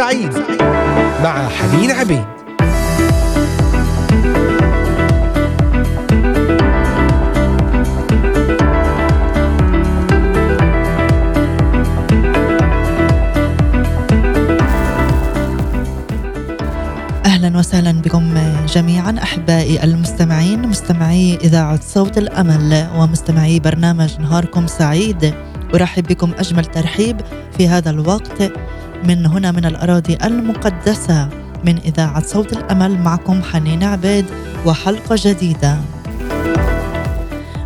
سعيد مع حنين عبيد. أهلا وسهلا بكم جميعا أحبائي المستمعين مستمعي إذاعة صوت الأمل ومستمعي برنامج نهاركم سعيد. أرحب بكم أجمل ترحيب في هذا الوقت. من هنا من الأراضي المقدسة. من إذاعة صوت الأمل معكم حنين عبيد وحلقة جديدة.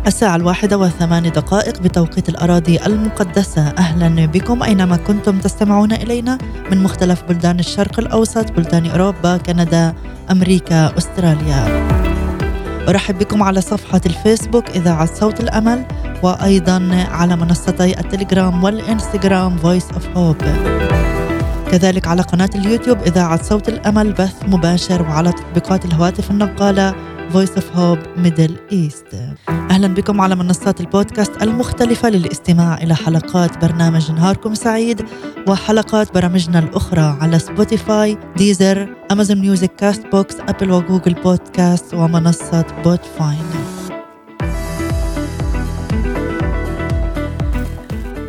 الساعة الواحدة وثمان دقائق بتوقيت الأراضي المقدسة. أهلا بكم أينما كنتم تستمعون إلينا من مختلف بلدان الشرق الأوسط بلدان أوروبا كندا أمريكا أستراليا. أرحب بكم على صفحة الفيسبوك إذاعة صوت الأمل وأيضا على منصتي التليجرام والإنستغرام Voice of Hope. كذلك على قناة اليوتيوب إذاعة صوت الأمل بث مباشر وعلى تطبيقات الهواتف النقالة Voice of Hope Middle East. أهلا بكم على منصات البودكاست المختلفة للاستماع إلى حلقات برنامج نهاركم سعيد وحلقات برامجنا الأخرى على سبوتيفاي ديزر أمازون ميوزك كاست بوكس أبل وجوجل بودكاست ومنصة بودفاين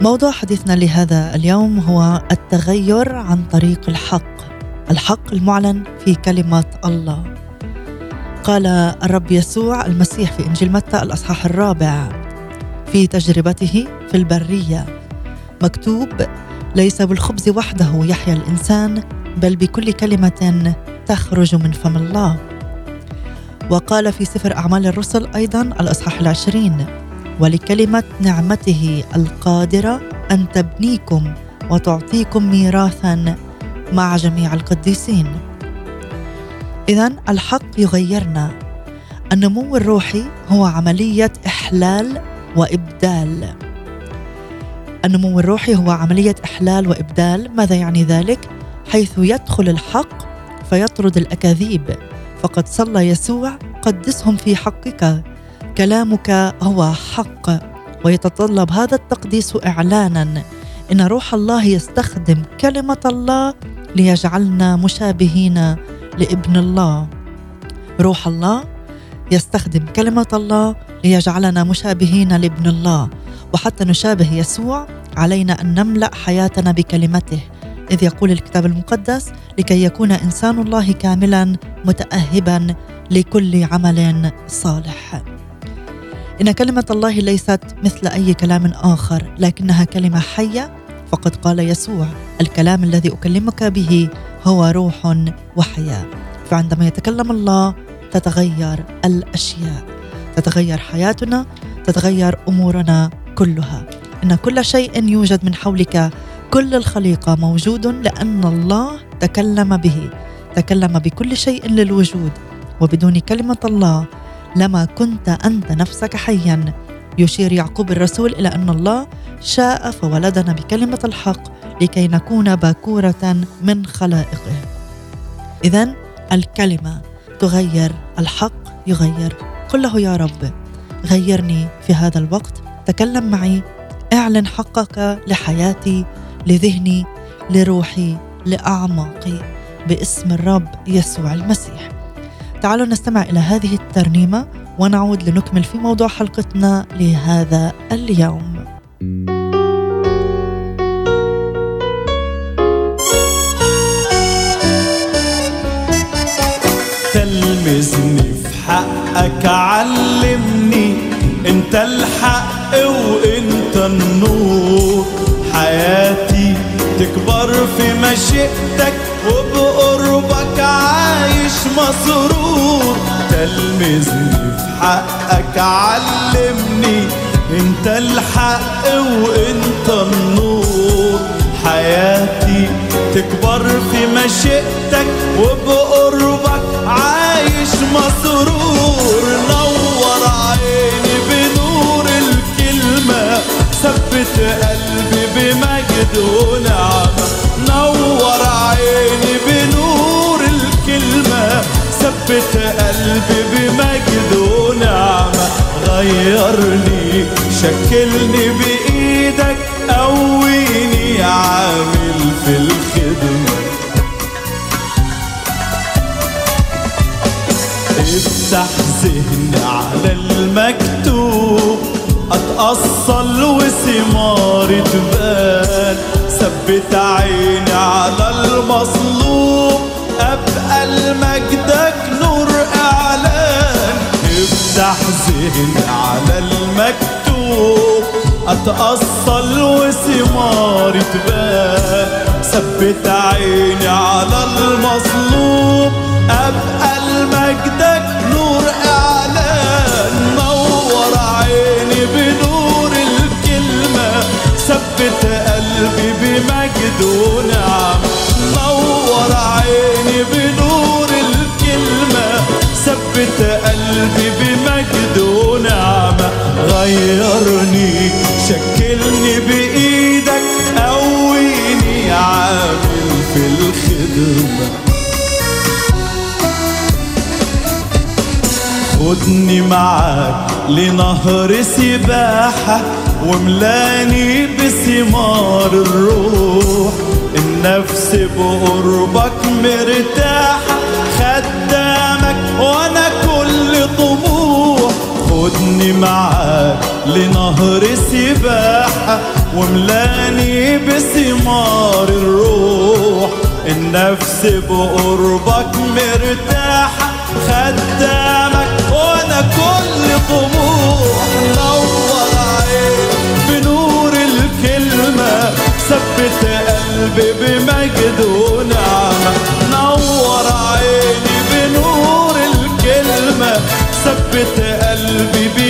موضوع حديثنا لهذا اليوم هو التغير عن طريق الحق الحق المعلن في كلمة الله. قال الرب يسوع المسيح في إنجيل متى الأصحاح الرابع في تجربته في البرية مكتوب ليس بالخبز وحده يحيا الإنسان بل بكل كلمة تخرج من فم الله. وقال في سفر أعمال الرسل أيضا الأصحاح العشرين ولكلمة نعمته القادرة أن تبنيكم وتعطيكم ميراثا مع جميع القديسين. إذا الحق يغيرنا. النمو الروحي هو عملية إحلال وإبدال. النمو الروحي هو عملية إحلال وإبدال. ماذا يعني ذلك؟ حيث يدخل الحق فيطرد الأكاذيب. فقد صلى يسوع قدسهم في حقك. كلامك هو حق ويتطلب هذا التقديس إعلانا إن روح الله يستخدم كلمة الله ليجعلنا مشابهين لابن الله. روح الله يستخدم كلمة الله ليجعلنا مشابهين لابن الله. وحتى نشابه يسوع علينا أن نملأ حياتنا بكلمته. إذ يقول الكتاب المقدس لكي يكون إنسان الله كاملا متأهبا لكل عمل صالح. إن كلمة الله ليست مثل أي كلام آخر لكنها كلمة حية. فقد قال يسوع الكلام الذي أكلمك به هو روح وحياة. فعندما يتكلم الله تتغير الأشياء. تتغير حياتنا تتغير أمورنا كلها. إن كل شيء يوجد من حولك كل الخليقه موجود لأن الله تكلم به. تكلم بكل شيء للوجود وبدون كلمة الله لما كنت أنت نفسك حيا. يشير يعقوب الرسول إلى أن الله شاء فولدنا بكلمة الحق لكي نكون باكورة من خلائقه. اذا الكلمة تغير الحق يغير. قل له يا رب غيرني في هذا الوقت. تكلم معي. اعلن حقك لحياتي لذهني لروحي لأعماقي. باسم الرب يسوع المسيح. تعالوا نستمع إلى هذه الترنيمة ونعود لنكمل في موضوع حلقتنا لهذا اليوم. تلمذني في حقك علمني أنت الحق وأنت النور. حياتي تكبر في مشيئتك مسرور تلمذني في حقك علمني. انت الحق وانت النور. حياتي تكبر في مشيئتك وبقربك عايش مسرور. نور عيني بنور الكلمة. ثبت قلبي بمجد ونعمة غيرت قلبي بمجد ونعمة غيرني شكلني بإيدك قويني عامل في الخدمة. افتح ذهني على المكتوب أتأصل وثماري تبان ثبت عيني ذهني على المكتوب. أتأصل وثماري تبان. ثبت عيني على المظلوم. أبقى لمجدك نور إعلان. نور عيني بنور الكلمة. ثبت قلبي بمجد غيرني شكلني بإيدك قويني عامل في الخدمة. خدني معاك لنهر سباحة وملاني بثمار الروح. النفس بقربك مرتاحة خدامك وأنا معاك لنهر سباحة وملاني بثمار الروح. النفس بقربك مرتاحة خدامك وأنا كل طموح. نور عين بنور الكلمة ثبت قلبي بمجد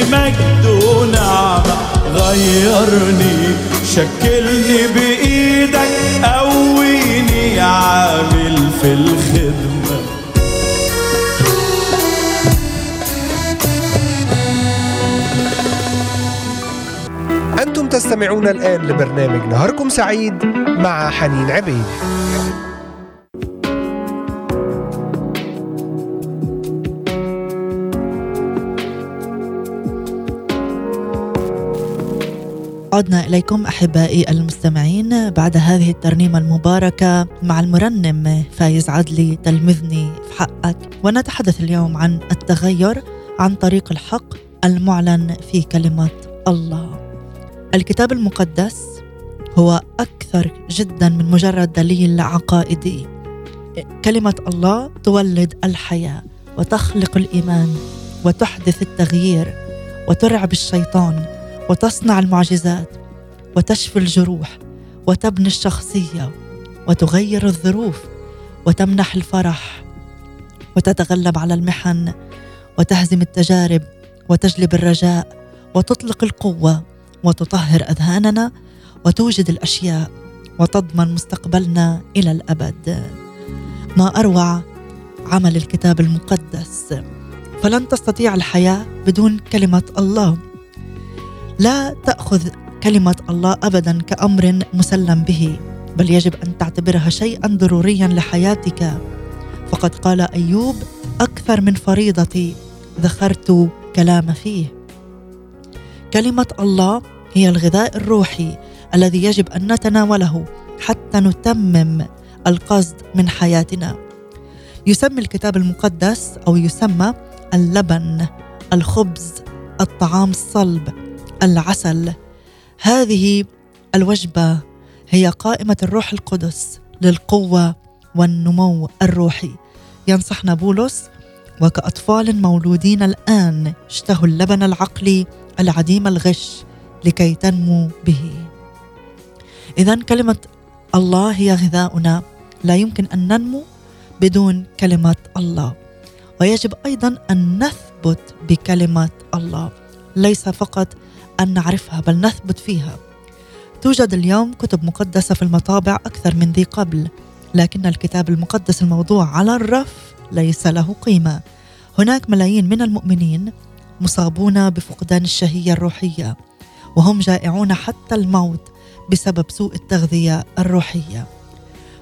بمجد ونعمة غيرني شكلني بإيدك قويني عامل في الخدمة. أنتم تستمعون الآن لبرنامج نهاركم سعيد مع حنين عبيد. عدنا إليكم أحبائي المستمعين بعد هذه الترنيمة المباركة مع المرنم فايز عدلي تلمذني في حقك. ونتحدث اليوم عن التغير عن طريق الحق المعلن في كلمة الله. الكتاب المقدس هو أكثر جدا من مجرد دليل عقائدي. كلمة الله تولد الحياة وتخلق الإيمان وتحدث التغيير وترعب الشيطان وتصنع المعجزات وتشفي الجروح وتبني الشخصية وتغير الظروف وتمنح الفرح وتتغلب على المحن وتهزم التجارب وتجلب الرجاء وتطلق القوة وتطهر أذهاننا وتوجد الأشياء وتضمن مستقبلنا إلى الأبد. ما أروع عمل الكتاب المقدس. فلن تستطيع الحياة بدون كلمة الله. لا تأخذ كلمة الله ابدا كأمر مسلم به بل يجب أن تعتبرها شيئا ضروريا لحياتك. فقد قال أيوب أكثر من فريضتي ذخرت كلام فيه. كلمة الله هي الغذاء الروحي الذي يجب أن نتناوله حتى نتمم القصد من حياتنا. يسمي الكتاب المقدس أو يسمى اللبن الخبز الطعام الصلب. العسل. هذه الوجبة هي قائمة الروح القدس للقوة والنمو الروحي. ينصحنا بولس وكأطفال مولودين الآن اشتهوا اللبن العقلي العديم الغش لكي تنمو به. إذا كلمة الله هي غذاؤنا. لا يمكن أن ننمو بدون كلمه الله. ويجب أيضا أن نثبت بكلمه الله. ليس فقط أن نعرفها بل نثبت فيها. توجد اليوم كتب مقدسة في المطابع أكثر من ذي قبل لكن الكتاب المقدس الموضوع على الرف ليس له قيمة. هناك ملايين من المؤمنين مصابون بفقدان الشهية الروحية وهم جائعون حتى الموت بسبب سوء التغذية الروحية.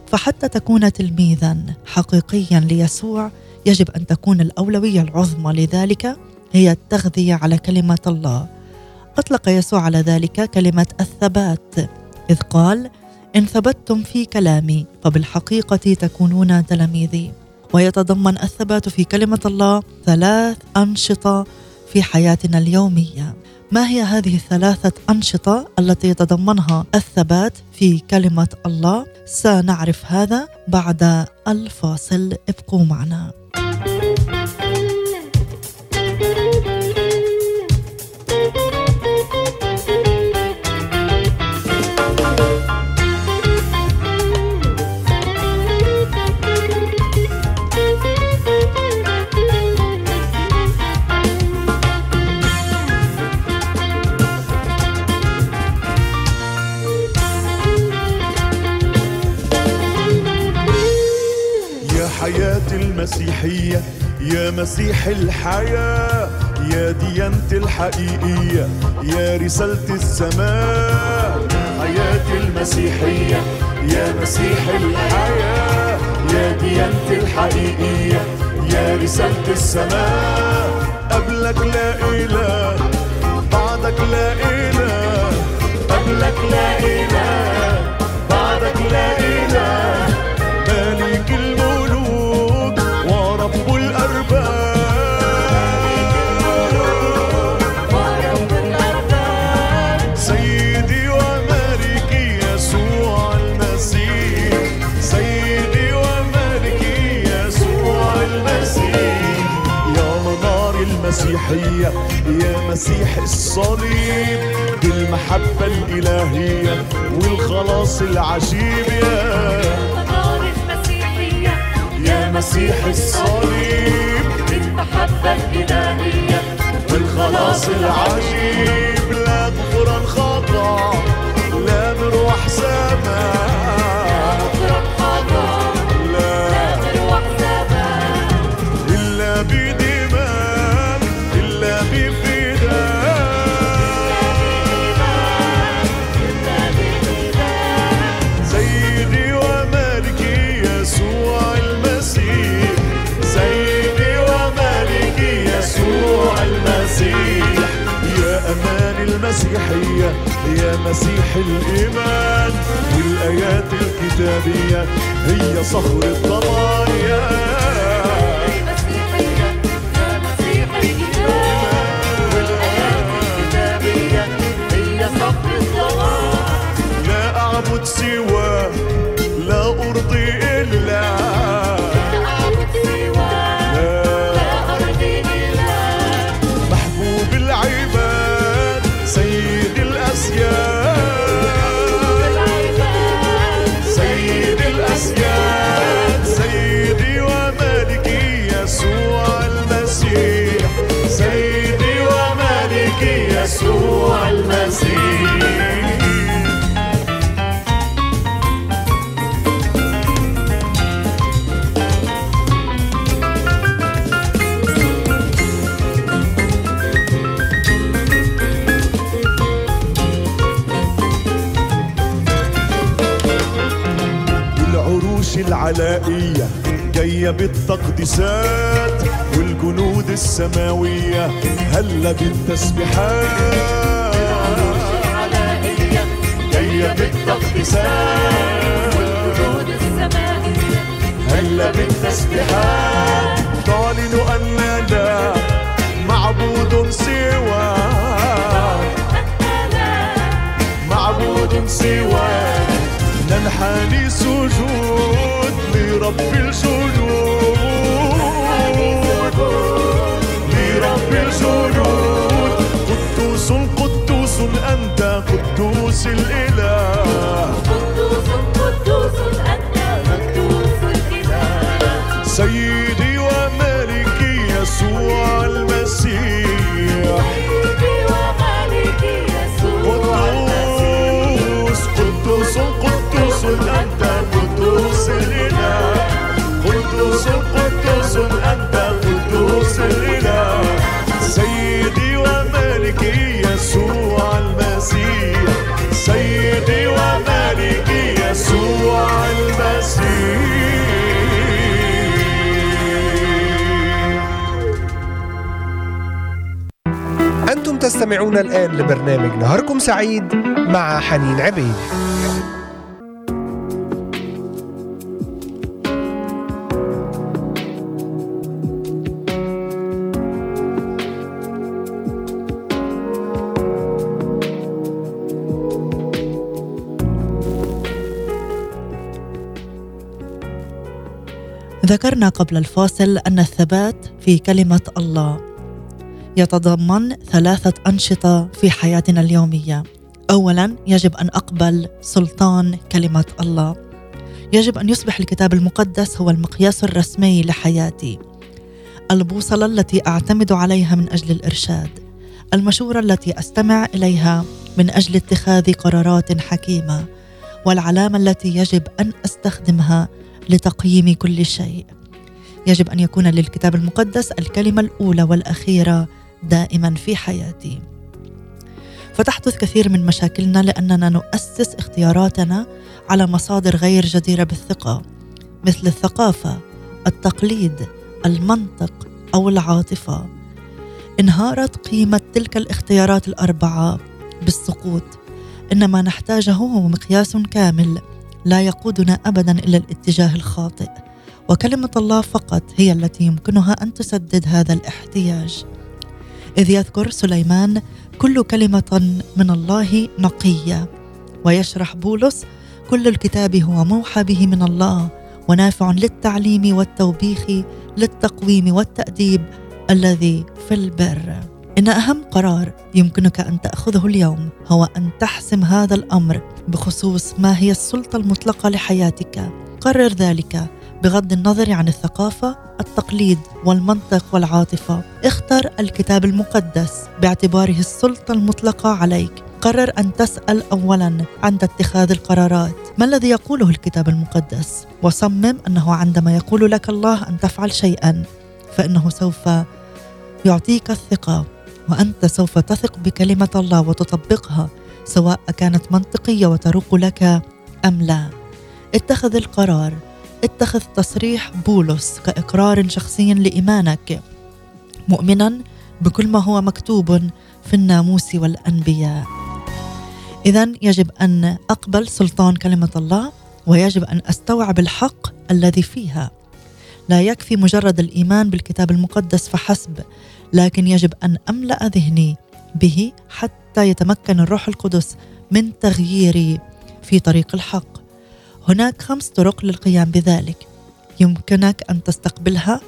فحتى تكون تلميذا حقيقيا ليسوع يجب أن تكون الأولوية العظمى لذلك هي التغذية على كلمة الله. أطلق يسوع على ذلك كلمة الثبات إذ قال إن ثبتتم في كلامي فبالحقيقة تكونون تلاميذي ويتضمن الثبات في كلمة الله ثلاث أنشطة في حياتنا اليومية ما هي هذه الثلاثة أنشطة التي يتضمنها الثبات في كلمة الله؟ سنعرف هذا بعد الفاصل ابقوا معنا. الحياة يا ديانة الحقيقية يا رسالة السماء حياة المسيحية يا مسيح الحياة يا ديانة الحقيقية يا رسالة السماء. قبلك لا إله بعدك لا إله قبلك لا إله. المسيحية يا مسيح الصليب. بالمحبة الإلهية والخلاص العجيب يا يا مسيح الصليب. المحبة الإلهية والخلاص العجيب. لا غفران خطا لا نروح سماء. المسيحية يا مسيح الإيمان والآيات الكتابية هي صخر الضمايا بالتقديسات والجنود السماوية هلا بالتسبيحات. العلائية جاية بالتقديسات. والجنود السمائية هلا بالتسبيحات. تعلن أن لا معبود سواك معبود سواك ننحني سجود لرب الجنود لرب الجنود قدوس قدوس أنت قدوس الإله. قدوس قدوس أنت قدوس الإله. سيدي يسوع المسيح. أنتم تستمعون الآن لبرنامج نهاركم سعيد مع حنين عبيد. ذكرنا قبل الفاصل أن الثبات في كلمة الله يتضمن ثلاثة أنشطة في حياتنا اليومية. اولا يجب أن أقبل سلطان كلمة الله. يجب أن يصبح الكتاب المقدس هو المقياس الرسمي لحياتي. البوصلة التي أعتمد عليها من أجل الإرشاد. المشورة التي أستمع إليها من أجل اتخاذ قرارات حكيمة. والعلامة التي يجب أن أستخدمها لتقييم كل شيء. يجب أن يكون للكتاب المقدس الكلمة الأولى والأخيرة دائما في حياتي. فتحدث كثير من مشاكلنا لأننا نؤسس اختياراتنا على مصادر غير جديرة بالثقة مثل الثقافة التقليد المنطق أو العاطفة. انهارت قيمة تلك الاختيارات الأربعة بالسقوط. ان ما نحتاجه هو مقياس كامل لا يقودنا ابدا إلى الاتجاه الخاطئ. وكلمة الله فقط هي التي يمكنها أن تسدد هذا الاحتياج. إذ يذكر سليمان كل كلمة من الله نقية ويشرح بولس كل الكتاب هو موحى به من الله ونافع للتعليم والتوبيخ للتقويم والتأديب الذي في البر. إن أهم قرار يمكنك أن تأخذه اليوم هو أن تحسم هذا الأمر بخصوص ما هي السلطة المطلقة لحياتك. قرر ذلك بغض النظر عن الثقافة التقليد والمنطق والعاطفة. اختر الكتاب المقدس باعتباره السلطة المطلقة عليك. قرر أن تسأل اولا عند اتخاذ القرارات. ما الذي يقوله الكتاب المقدس؟ وصمم أنه عندما يقول لك الله أن تفعل شيئا فإنه سوف يعطيك الثقة. وأنت سوف تثق بكلمة الله وتطبقها سواء كانت منطقية وتروق لك أم لا. اتخذ القرار. اتخذ تصريح بولس كإقرار شخصي لإيمانك. مؤمنا بكل ما هو مكتوب في الناموس والأنبياء. اذا يجب أن أقبل سلطان كلمة الله ويجب أن أستوعب الحق الذي فيها. لا يكفي مجرد الإيمان بالكتاب المقدس فحسب. لكن يجب أن أملأ ذهني به حتى يتمكن الروح القدس من تغييري في طريق الحق. هناك خمس طرق للقيام بذلك. يمكنك أن تستقبلها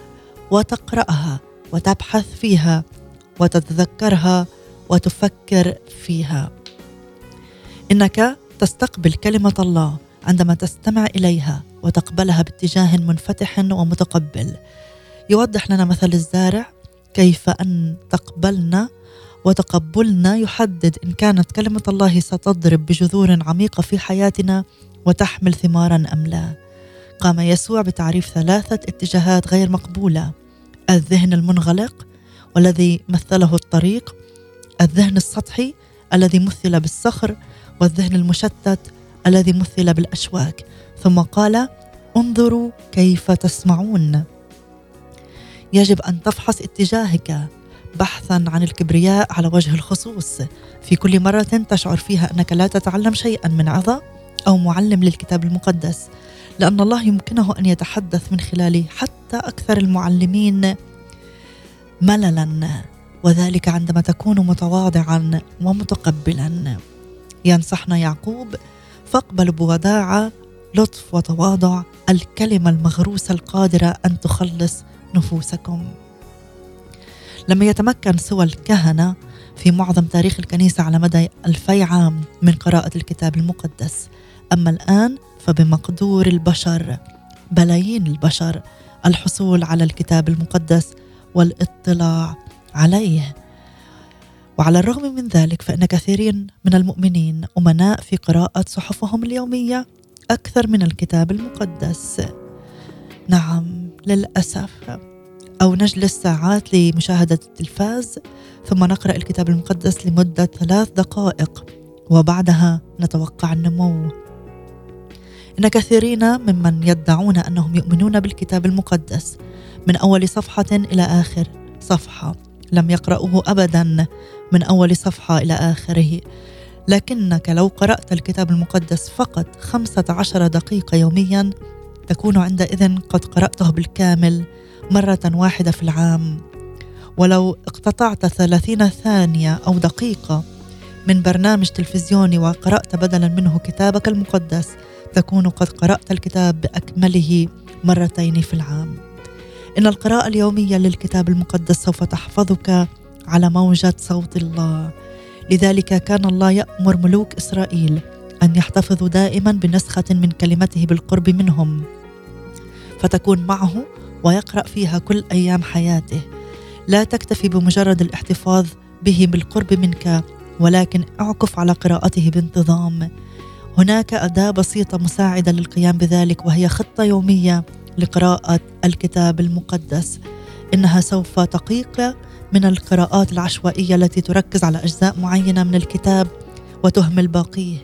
وتقرأها وتبحث فيها وتتذكرها وتفكر فيها. إنك تستقبل كلمة الله عندما تستمع إليها وتقبلها باتجاه منفتح ومتقبل. يوضح لنا مثل الزارع كيف أن تقبلنا وتقبلنا يحدد إن كانت كلمة الله ستضرب بجذور عميقة في حياتنا وتحمل ثمارا أم لا. قام يسوع بتعريف ثلاثة اتجاهات غير مقبولة. الذهن المنغلق والذي مثله الطريق الذهن السطحي الذي مثل بالصخر والذهن المشتت الذي مثل بالأشواك. ثم قال انظروا كيف تسمعون. يجب أن تفحص اتجاهك بحثا عن الكبرياء على وجه الخصوص. في كل مرة تشعر فيها أنك لا تتعلم شيئا من عظه أو معلم للكتاب المقدس لأن الله يمكنه أن يتحدث من خلال حتى أكثر المعلمين مللا وذلك عندما تكون متواضعا ومتقبلا. ينصحنا يعقوب فاقبلوا بوداعه لطف وتواضع الكلمة المغروسة القادرة أن تخلص نفوسكم. لما يتمكن سوى الكهنة في معظم تاريخ الكنيسة على مدى ألفي عام من قراءة الكتاب المقدس. أما الآن فبمقدور البشر بلايين البشر الحصول على الكتاب المقدس والاطلاع عليه. وعلى الرغم من ذلك فإن كثيرين من المؤمنين أمناء في قراءة صحفهم اليومية أكثر من الكتاب المقدس. نعم. للأسف. أو نجلس ساعات لمشاهدة التلفاز ثم نقرأ الكتاب المقدس لمدة ثلاث دقائق وبعدها نتوقع النمو. إن كثيرين ممن يدعون أنهم يؤمنون بالكتاب المقدس من أول صفحة إلى آخر صفحة لم يقرأوه أبدا من أول صفحة إلى آخره. لكنك لو قرأت الكتاب المقدس فقط خمسة عشر دقيقة يوميا تكون عندئذ قد قرأته بالكامل مرة واحدة في العام. ولو اقتطعت ثلاثين ثانية أو دقيقة من برنامج تلفزيوني وقرأت بدلا منه كتابك المقدس تكون قد قرأت الكتاب بأكمله مرتين في العام. إن القراءة اليومية للكتاب المقدس سوف تحفظك على موجة صوت الله. لذلك كان الله يأمر ملوك إسرائيل أن يحتفظوا دائما بنسخة من كلمته بالقرب منهم. فتكون معه ويقرأ فيها كل أيام حياته. لا تكتفي بمجرد الاحتفاظ به بالقرب منك ولكن اعكف على قراءته بانتظام. هناك أداة بسيطة مساعدة للقيام بذلك وهي خطة يومية لقراءة الكتاب المقدس. إنها سوف تقيك من القراءات العشوائية التي تركز على أجزاء معينة من الكتاب وتهمل باقيه.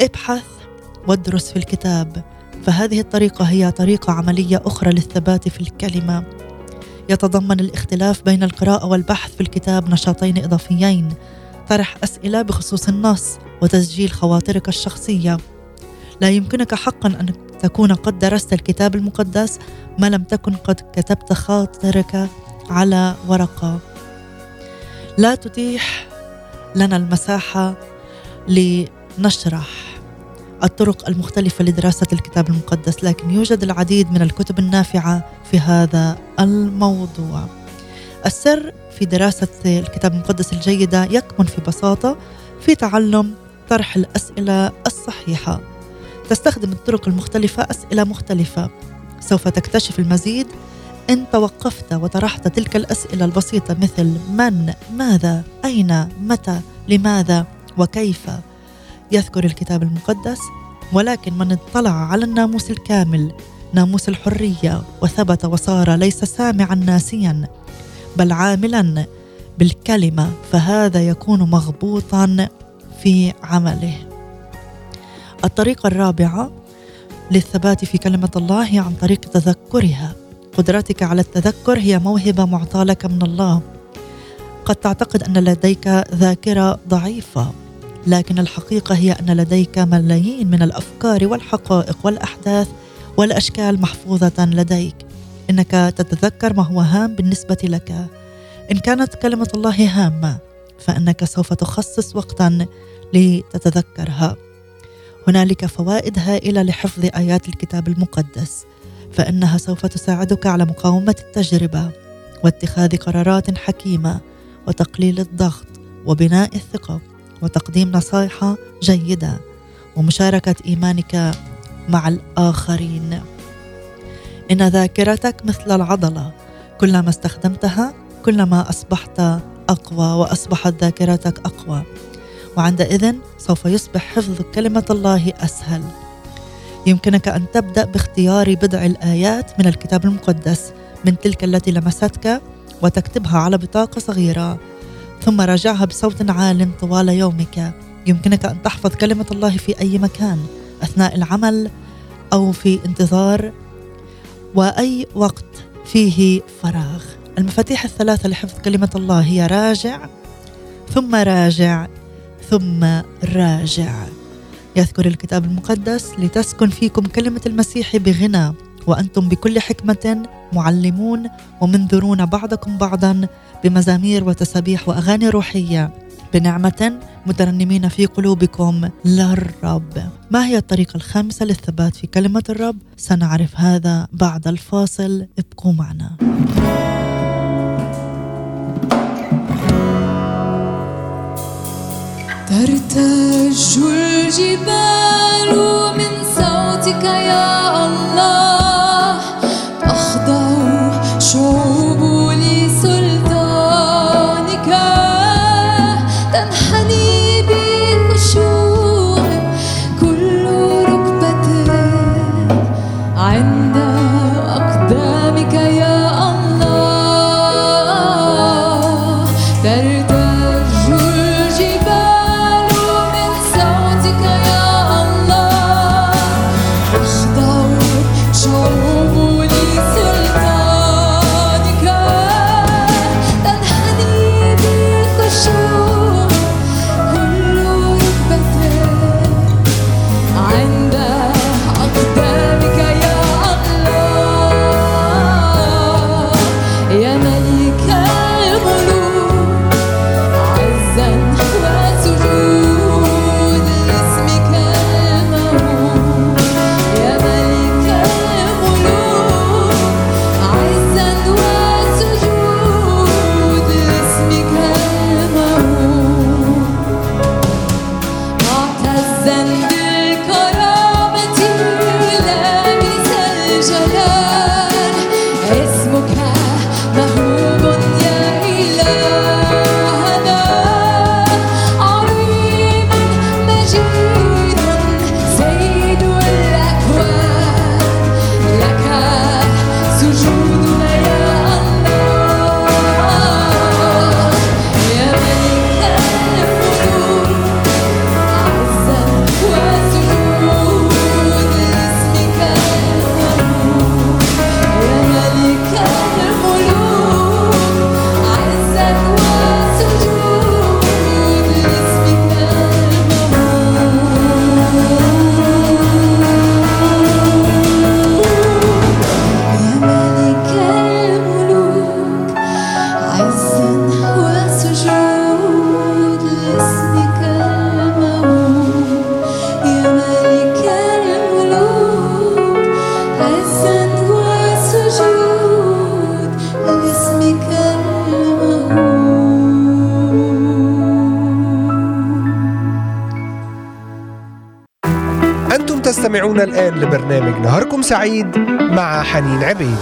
ابحث وادرس في الكتاب. فهذه الطريقة هي طريقة عملية أخرى للثبات في الكلمة. يتضمن الاختلاف بين القراءة والبحث في الكتاب نشاطين إضافيين. طرح أسئلة بخصوص النص وتسجيل خواطرك الشخصية. لا يمكنك حقا أن تكون قد درست الكتاب المقدس ما لم تكن قد كتبت خاطرك على ورقة. لا تتيح لنا المساحة لنشرح. الطرق المختلفة لدراسة الكتاب المقدس لكن يوجد العديد من الكتب النافعة في هذا الموضوع. السر في دراسة الكتاب المقدس الجيدة يكمن في بساطة في تعلم طرح الأسئلة الصحيحة. تستخدم الطرق المختلفة أسئلة مختلفة. سوف تكتشف المزيد إن توقفت وطرحت تلك الأسئلة البسيطة مثل من، ماذا، أين، متى، لماذا وكيف. يذكر الكتاب المقدس ولكن من اطلع على الناموس الكامل ناموس الحرية وثبت وصار ليس سامعا ناسيا بل عاملا بالكلمة فهذا يكون مغبوطا في عمله. الطريقة الرابعة للثبات في كلمة الله هي عن طريق تذكرها. قدرتك على التذكر هي موهبة معطاة لك من الله. قد تعتقد أن لديك ذاكرة ضعيفة. لكن الحقيقة هي أن لديك ملايين من الأفكار والحقائق والأحداث والأشكال محفوظة لديك. إنك تتذكر ما هو هام بالنسبة لك. إن كانت كلمة الله هامة فإنك سوف تخصص وقتا لتتذكرها. هنالك فوائد هائلة لحفظ آيات الكتاب المقدس فإنها سوف تساعدك على مقاومة التجربة واتخاذ قرارات حكيمة وتقليل الضغط وبناء الثقة. وتقديم نصائح جيدة ومشاركة إيمانك مع الآخرين. إن ذاكرتك مثل العضلة. كلما استخدمتها كلما أصبحت أقوى وأصبحت ذاكرتك أقوى. وعندئذ سوف يصبح حفظ كلمة الله أسهل. يمكنك أن تبدأ باختيار بضع الآيات من الكتاب المقدس من تلك التي لمستك وتكتبها على بطاقة صغيرة. ثم راجعها بصوت عال طوال يومك. يمكنك أن تحفظ كلمة الله في أي مكان أثناء العمل أو في انتظار وأي وقت فيه فراغ. المفاتيح الثلاثة لحفظ كلمة الله هي راجع ثم راجع ثم راجع. يذكر الكتاب المقدس لتسكن فيكم كلمة المسيح بغنى وأنتم بكل حكمة معلمون ومنذرون بعضكم بعضا بمزامير وتسابيح وأغاني روحية. بنعمة مترنمين في قلوبكم للرب. ما هي الطريقة الخامسة للثبات في كلمة الرب؟ سنعرف هذا بعد الفاصل. ابقوا معنا. ترتج الجبال من صوتك يا الله. سعيد مع حنين عبيد.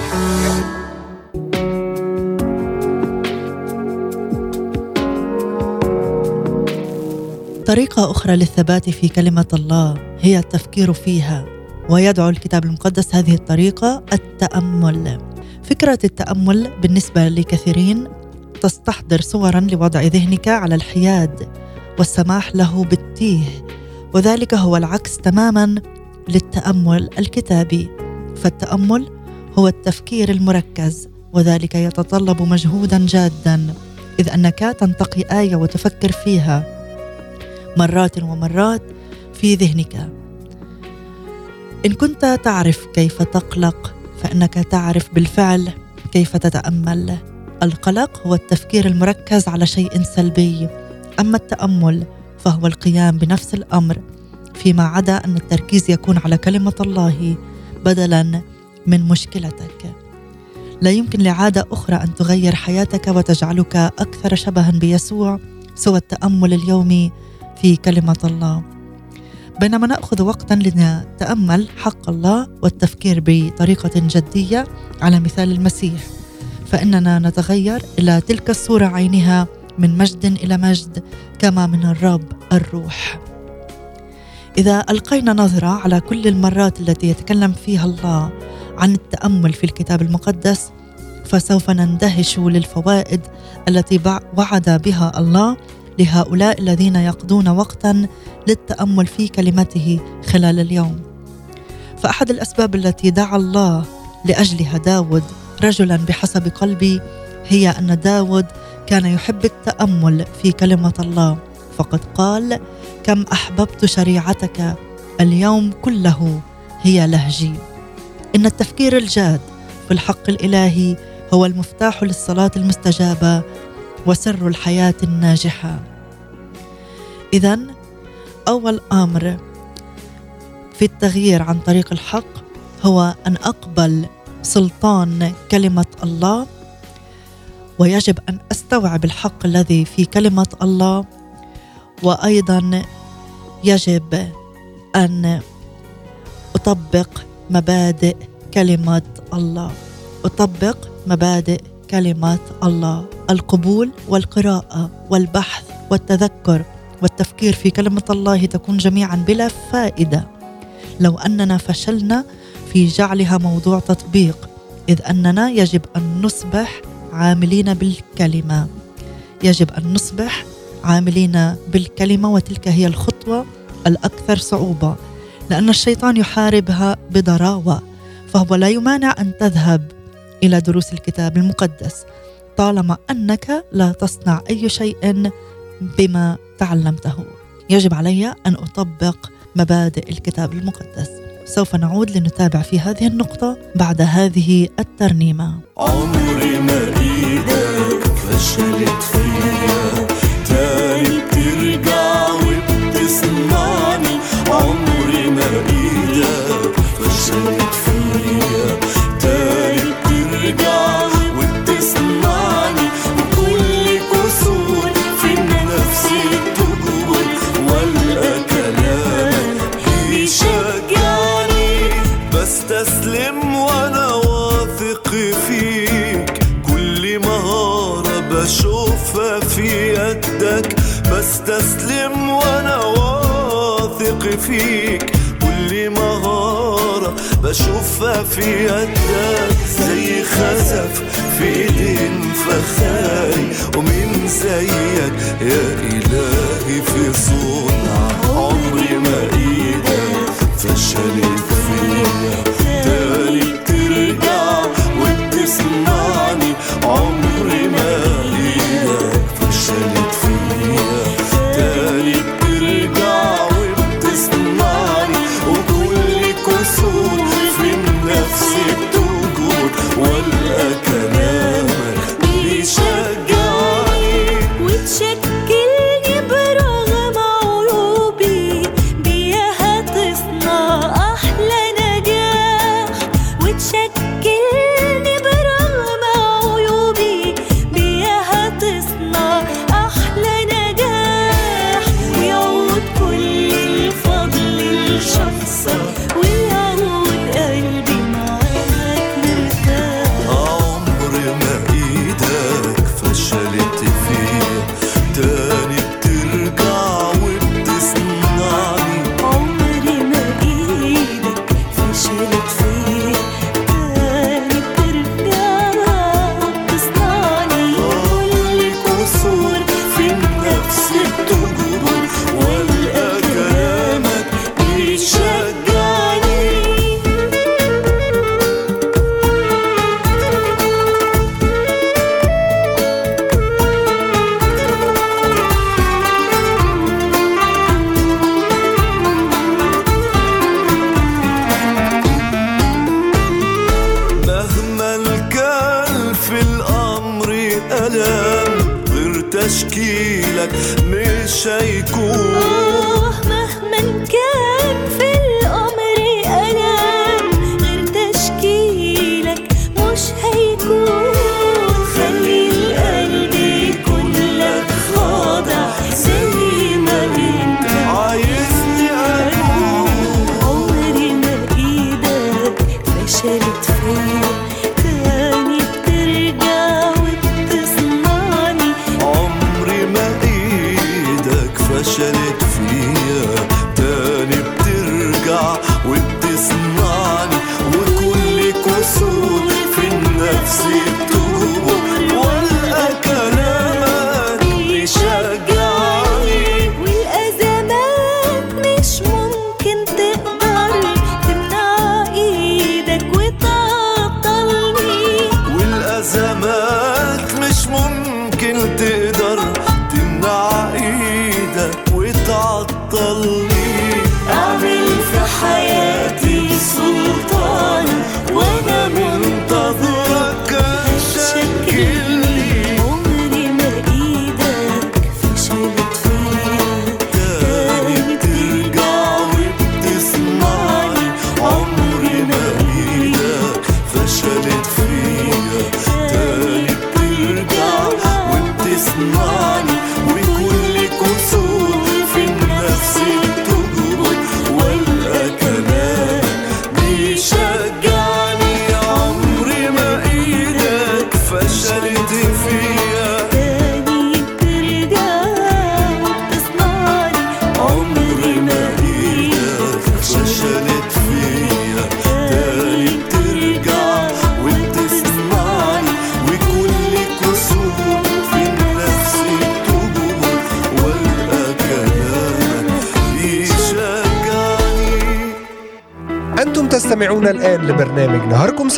طريقة أخرى للثبات في كلمة الله هي التفكير فيها ويدعو الكتاب المقدس هذه الطريقة التأمل. فكرة التأمل بالنسبة لكثيرين تستحضر صورا لوضع ذهنك على الحياد والسماح له بالتيه وذلك هو العكس تماما للتأمل الكتابي. فالتأمل هو التفكير المركز وذلك يتطلب مجهودا جادا إذ أنك تنتقي آية وتفكر فيها مرات ومرات في ذهنك. إن كنت تعرف كيف تقلق فإنك تعرف بالفعل كيف تتأمل. القلق هو التفكير المركز على شيء سلبي. أما التأمل فهو القيام بنفس الأمر فيما عدا أن التركيز يكون على كلمة الله. بدلا من مشكلتك. لا يمكن لعادة أخرى أن تغير حياتك وتجعلك أكثر شبها بيسوع سوى التأمل اليومي في كلمة الله. بينما نأخذ وقتا لنتأمل حق الله والتفكير بطريقة جدية على مثال المسيح. فإننا نتغير إلى تلك الصورة عينها من مجد إلى مجد كما من الرب الروح. إذا ألقينا نظرة على كل المرات التي يتكلم فيها الله عن التأمل في الكتاب المقدس فسوف نندهش للفوائد التي وعد بها الله لهؤلاء الذين يقضون وقتا للتأمل في كلمته خلال اليوم. فأحد الأسباب التي دعا الله لاجلها داود رجلا بحسب قلبي هي أن داود كان يحب التأمل في كلمة الله. فقد قال كم أحببت شريعتك اليوم كله هي لهجي. إن التفكير الجاد في الحق الإلهي هو المفتاح للصلاة المستجابة وسر الحياة الناجحة. اذا أول أمر في التغيير عن طريق الحق هو أن أقبل سلطان كلمة الله ويجب أن أستوعب الحق الذي في كلمة الله. وأيضا يجب أن أطبق مبادئ كلمه الله. أطبق مبادئ كلمه الله. القبول والقراءة والبحث والتذكر والتفكير في كلمة الله تكون جميعا بلا فائدة. لو أننا فشلنا في جعلها موضوع تطبيق إذ أننا يجب أن نصبح عاملين بالكلمة. يجب أن نصبح عاملين بالكلمة وتلك هي الخطوة الأكثر صعوبة لأن الشيطان يحاربها بضراوه فهو لا يمانع أن تذهب إلى دروس الكتاب المقدس طالما أنك لا تصنع أي شيء بما تعلمته. يجب علي أن أطبق مبادئ الكتاب المقدس. سوف نعود لنتابع في هذه النقطة بعد هذه الترنيمة. عمري ما إيدك فشلت فيا فيك. كل مهارة بشوفها في يدك زي خزف في إيدين فخاري ومين زيك يا إلهي في صنع عمري ما إيدك فشلت فيا. تاني بترجع وبتسمعني عمري ما إيدك فشلت فيا. جميلك مش هيكون. آه، مهما كان في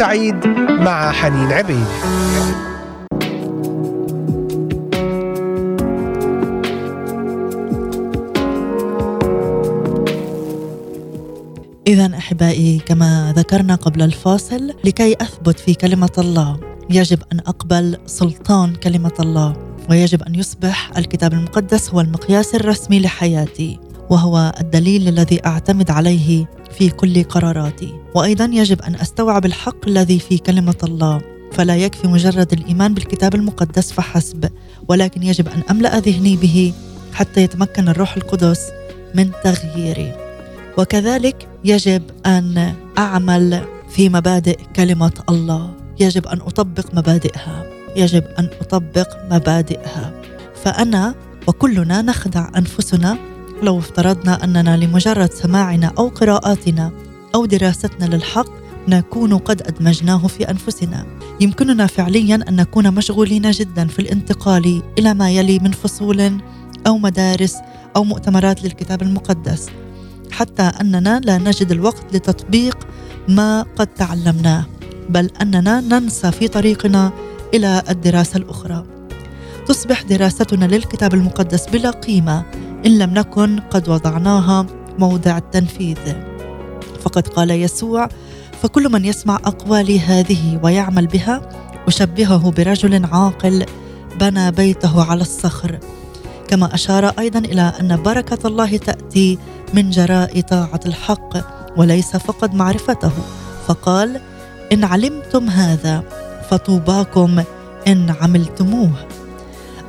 سعيد مع حنين عبيد. إذا أحبائي كما ذكرنا قبل الفاصل لكي أثبت في كلمة الله يجب أن أقبل سلطان كلمة الله ويجب أن يصبح الكتاب المقدس هو المقياس الرسمي لحياتي وهو الدليل الذي أعتمد عليه في كل قراراتي. وأيضا يجب أن أستوعب الحق الذي في كلمة الله فلا يكفي مجرد الإيمان بالكتاب المقدس فحسب ولكن يجب أن أملأ ذهني به حتى يتمكن الروح القدس من تغييري. وكذلك يجب أن أعمل في مبادئ كلمة الله. يجب أن أطبق مبادئها. يجب أن أطبق مبادئها. فأنا وكلنا نخدع أنفسنا لو افترضنا أننا لمجرد سماعنا أو قراءاتنا أو دراستنا للحق نكون قد أدمجناه في أنفسنا. يمكننا فعليا أن نكون مشغولين جدا في الانتقال إلى ما يلي من فصول أو مدارس أو مؤتمرات للكتاب المقدس حتى أننا لا نجد الوقت لتطبيق ما قد تعلمناه بل أننا ننسى في طريقنا إلى الدراسة الأخرى. تصبح دراستنا للكتاب المقدس بلا قيمة إن لم نكن قد وضعناها موضع التنفيذ. فقد قال يسوع فكل من يسمع أقوالي هذه ويعمل بها أشبهه برجل عاقل بنى بيته على الصخر. كما أشار أيضا إلى أن بركة الله تأتي من جراء طاعة الحق وليس فقط معرفته فقال إن علمتم هذا فطوباكم إن عملتموه.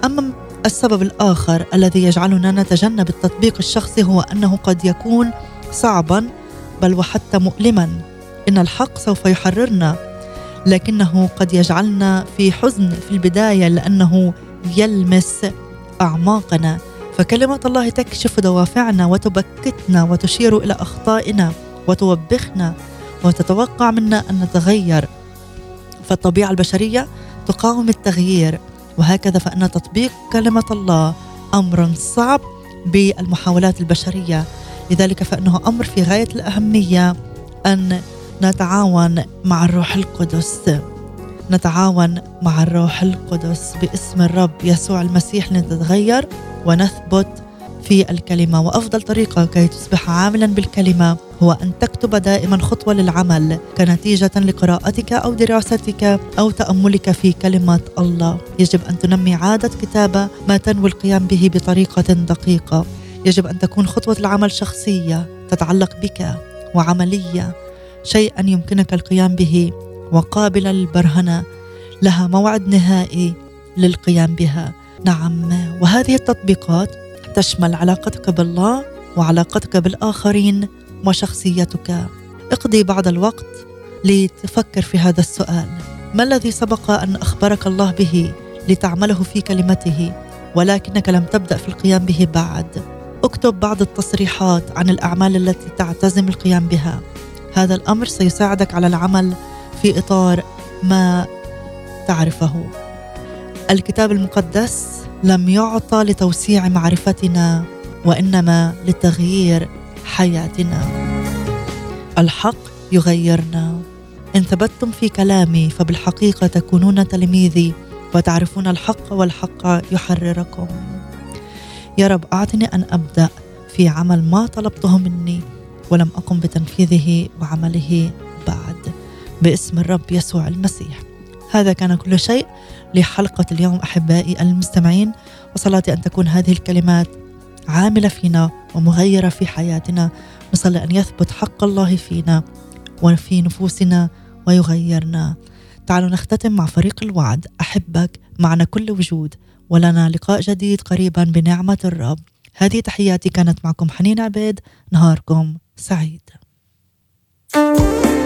أما السبب الآخر الذي يجعلنا نتجنب التطبيق الشخصي هو أنه قد يكون صعبا بل وحتى مؤلما. إن الحق سوف يحررنا لكنه قد يجعلنا في حزن في البداية لأنه يلمس أعماقنا. فكلمه الله تكشف دوافعنا وتبكتنا وتشير إلى أخطائنا وتوبخنا وتتوقع منا أن نتغير. فالطبيعة البشرية تقاوم التغيير وهكذا فإن تطبيق كلمة الله أمر صعب بالمحاولات البشرية. لذلك فإنه أمر في غاية الأهمية أن نتعاون مع الروح القدس. نتعاون مع الروح القدس باسم الرب يسوع المسيح لنتغير ونثبت في الكلمة. وأفضل طريقة كي تصبح عاملا بالكلمة هو أن تكتب دائما خطوة للعمل كنتيجة لقراءتك أو دراستك أو تأملك في كلمة الله. يجب أن تنمي عادة كتابة ما تنوي القيام به بطريقة دقيقة. يجب أن تكون خطوة العمل شخصية تتعلق بك وعملية شيئا يمكنك القيام به وقابلة للبرهنة لها موعد نهائي للقيام بها. نعم وهذه التطبيقات تشمل علاقتك بالله وعلاقتك بالآخرين وشخصيتك. اقضي بعض الوقت لتفكر في هذا السؤال. ما الذي سبق أن أخبرك الله به لتعمله في كلمته؟ ولكنك لم تبدأ في القيام به بعد. أكتب بعض التصريحات عن الأعمال التي تعتزم القيام بها. هذا الأمر سيساعدك على العمل في إطار ما تعرفه. الكتاب المقدس لم يعطى لتوسيع معرفتنا وإنما لتغيير حياتنا. الحق يغيرنا. إن ثبتتم في كلامي فبالحقيقة تكونون تلميذي وتعرفون الحق والحق يحرركم. يا رب أعطني أن أبدأ في عمل ما طلبته مني ولم أقم بتنفيذه وعمله بعد باسم الرب يسوع المسيح. هذا كان كل شيء لحلقة اليوم أحبائي المستمعين وصلاتي أن تكون هذه الكلمات عاملة فينا ومغيرة في حياتنا نصلي أن يثبت حق الله فينا وفي نفوسنا ويغيرنا. تعالوا نختتم مع فريق الوعد. أحبك معنا كل وجود. ولنا لقاء جديد قريبا بنعمة الرب. هذه تحياتي كانت معكم حنين عبيد. نهاركم سعيد. أحبك